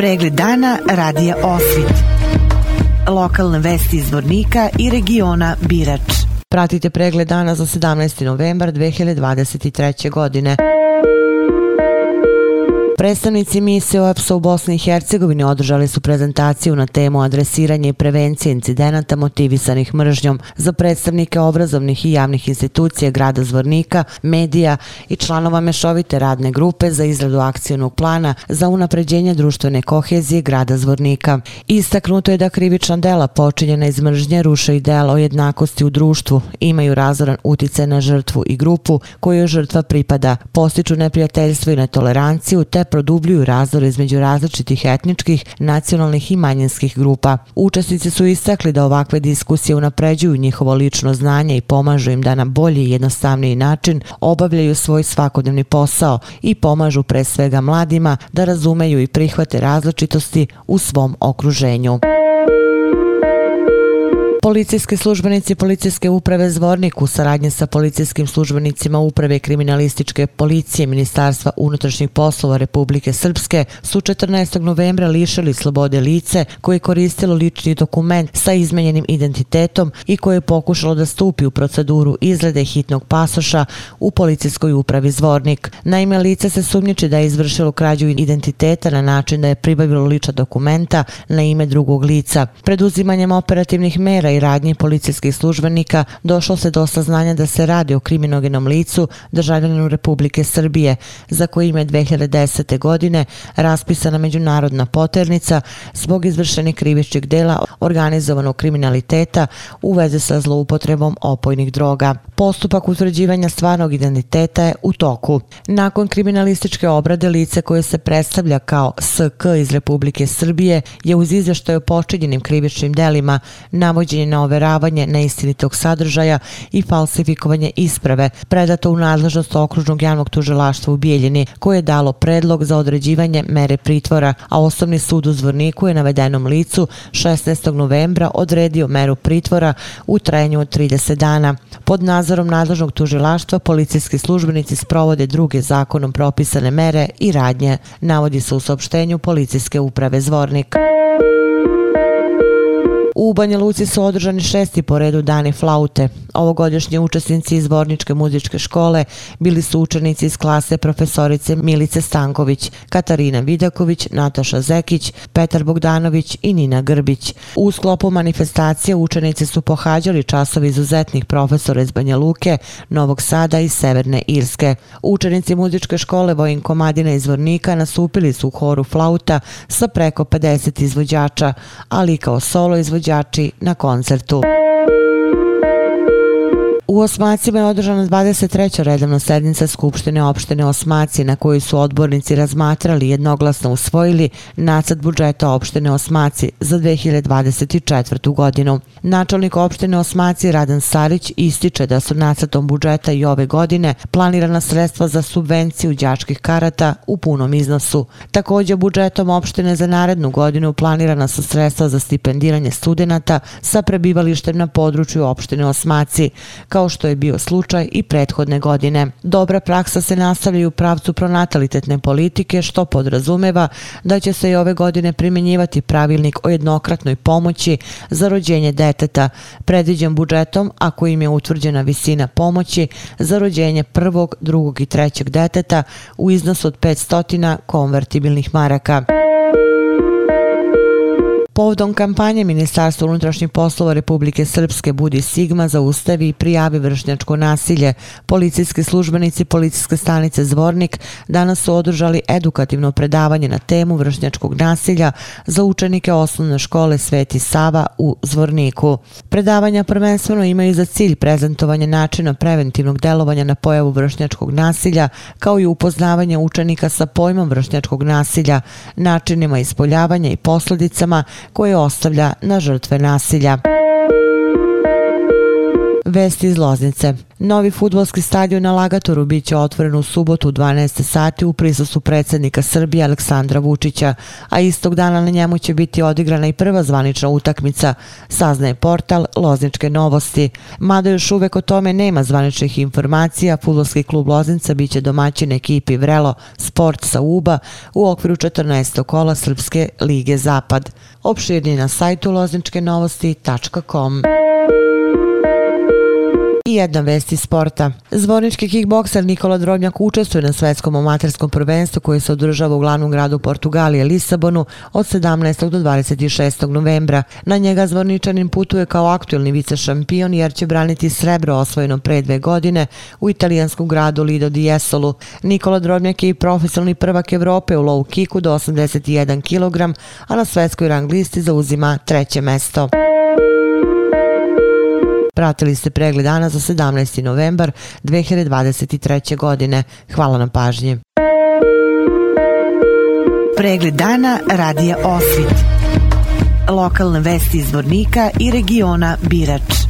Pregled dana radija Osvit. Lokalne vesti iz Vornika i regiona Birač. Pratite pregled dana za 17. novembar 2023. godine. Predstavnici misije OEPS-a u Bosni i Hercegovini održali su prezentaciju na temu adresiranje i prevencije incidenata motivisanih mržnjom za predstavnike obrazovnih i javnih institucija grada Zvornika, medija i članova mešovite radne grupe za izradu akcijnog plana za unapređenje društvene kohezije grada Zvornika. Istaknuto je da krivična dela počinjena iz mržnje ruše i dela o jednakosti u društvu, imaju razoran uticaj na žrtvu i grupu kojoj žrtva pripada, postiču neprijateljstvo i netoleranciju te produbljuju razdor između različitih etničkih, nacionalnih i manjinskih grupa. Učesnici su istakli da ovakve diskusije unapređuju njihovo lično znanje i pomažu im da na bolji i jednostavniji način obavljaju svoj svakodnevni posao i pomažu pre svega mladima da razumeju i prihvate različitosti u svom okruženju. Policijski službenici Policijske uprave Zvornik u saradnje sa policijskim službenicima Uprave kriminalističke policije Ministarstva unutrašnjih poslova Republike Srpske su 14. novembra lišili slobode lice koje je koristilo lični dokument sa izmenjenim identitetom i koje je pokušalo da stupi u proceduru izglede hitnog pasoša u Policijskoj upravi Zvornik. Naime, lice se sumnjiči da je izvršilo krađu identiteta na način da je pribavilo liča dokumenta na ime drugog lica. Preduzimanjem operativnih mera i radnji policijskih službenika došlo se do saznanja da se radi o kriminogenom licu državljaninu Republike Srbije, za kojim je 2010. godine raspisana međunarodna poternica zbog izvršenih krivičnih dela organizovanog kriminaliteta u veze sa zloupotrebom opojnih droga. Postupak utvrđivanja stvarnog identiteta je u toku. Nakon kriminalističke obrade lice koje se predstavlja kao SK iz Republike Srbije je uz izveštaj o počinjenim krivičnim delima navođenje na overavanje neistinitog sadržaja i falsifikovanje isprave predato u nadležnost okružnog javnog tužilaštva u Bijeljini koje je dalo predlog za određivanje mere pritvora, a osnovni sud u Zvorniku je navedenom licu 16. novembra odredio meru pritvora u trajanju od 30 dana. Pod nazorom nadležnog tužilaštva policijski službenici sprovode druge zakonom propisane mere i radnje, navodi se u saopštenju policijske uprave Zvornik. U Banja Luci su održani šesti po redu dani flaute. Ovogodišnji učesnici iz Vorničke muzičke škole bili su učenici iz klase profesorice Milice Stanković, Katarina Vidaković, Nataša Zekić, Petar Bogdanović i Nina Grbić. U sklopu manifestacije učenici su pohađali časovi izuzetnih profesora iz Banja Luke, Novog Sada i Severne Irske. Učenici muzičke škole Vojin Komadina iz Vornika nasupili su u horu flauta sa preko 50 izvođača, ali kao solo izvođači na koncertu. U Osmacima je održana 23. redovna sednica Skupštine opštine Osmaci na kojoj su odbornici razmatrali jednoglasno usvojili nacad budžeta opštine Osmaci za 2024. godinu. Načelnik opštine Osmaci Radan Sarić ističe da su nacrtom budžeta i ove godine planirana sredstva za subvenciju đačkih karata u punom iznosu. Također budžetom opštine za narednu godinu planirana su sredstva za stipendiranje studenta sa prebivalištem na području opštine Osmaci, kao kao što je bio slučaj i prethodne godine. Dobra praksa se nastavlja u pravcu pronatalitetne politike, što podrazumeva da će se i ove godine primjenjivati pravilnik o jednokratnoj pomoći za rođenje deteta, predviđen budžetom, ako im je utvrđena visina pomoći za rođenje prvog, drugog i trećeg deteta u iznosu od 500 konvertibilnih maraka. Povodom kampanje Ministarstva unutrašnjih poslova Republike Srpske Budi Sigma zaustavi i prijavi vršnjačko nasilje, policijski službenici policijske stanice Zvornik danas su održali edukativno predavanje na temu vršnjačkog nasilja za učenike osnovne škole Sveti Sava u Zvorniku. Predavanja prvenstveno imaju za cilj prezentovanje načina preventivnog delovanja na pojavu vršnjačkog nasilja, kao i upoznavanje učenika sa pojmom vršnjačkog nasilja, načinima ispoljavanja i posledicama koje ostavlja na žrtve nasilja. Vesti iz Loznice. Novi futbolski stadion na Lagatoru bit će otvoren u subotu u 12. sati u prisustvu predsjednika Srbije Aleksandra Vučića, a istog dana na njemu će biti odigrana i prva zvanična utakmica, saznaje portal Lozničke novosti. Mada još uvek o tome nema zvaničnih informacija, futbolski klub Loznica bit će domaćin ekipi Vrelo Sport sa Uba u okviru 14. kola Srpske lige Zapad. Opširni na sajtu lozničkenovosti.com i jedna vest iz sporta. Zvornički kickbokser Nikola Drobnjak učestvuje na svetskom amaterskom prvenstvu koje se održava u glavnom gradu Portugalije, Lisabonu, od 17. do 26. novembra. Na njega Zvorničanin putuje kao aktuelni vice šampion jer će braniti srebro osvojeno pre dve godine u italijanskom gradu Lido di Jesolu. Nikola Drobnjak je i profesionalni prvak Evrope u low kicku do 81 kg, a na svetskoj rang listi zauzima treće mesto. Pratili ste pregled dana za 17. novembar 2023. godine. Hvala na pažnji. Pregled dana radija Osvit. Lokalne vesti iz Vornika i regiona Birač.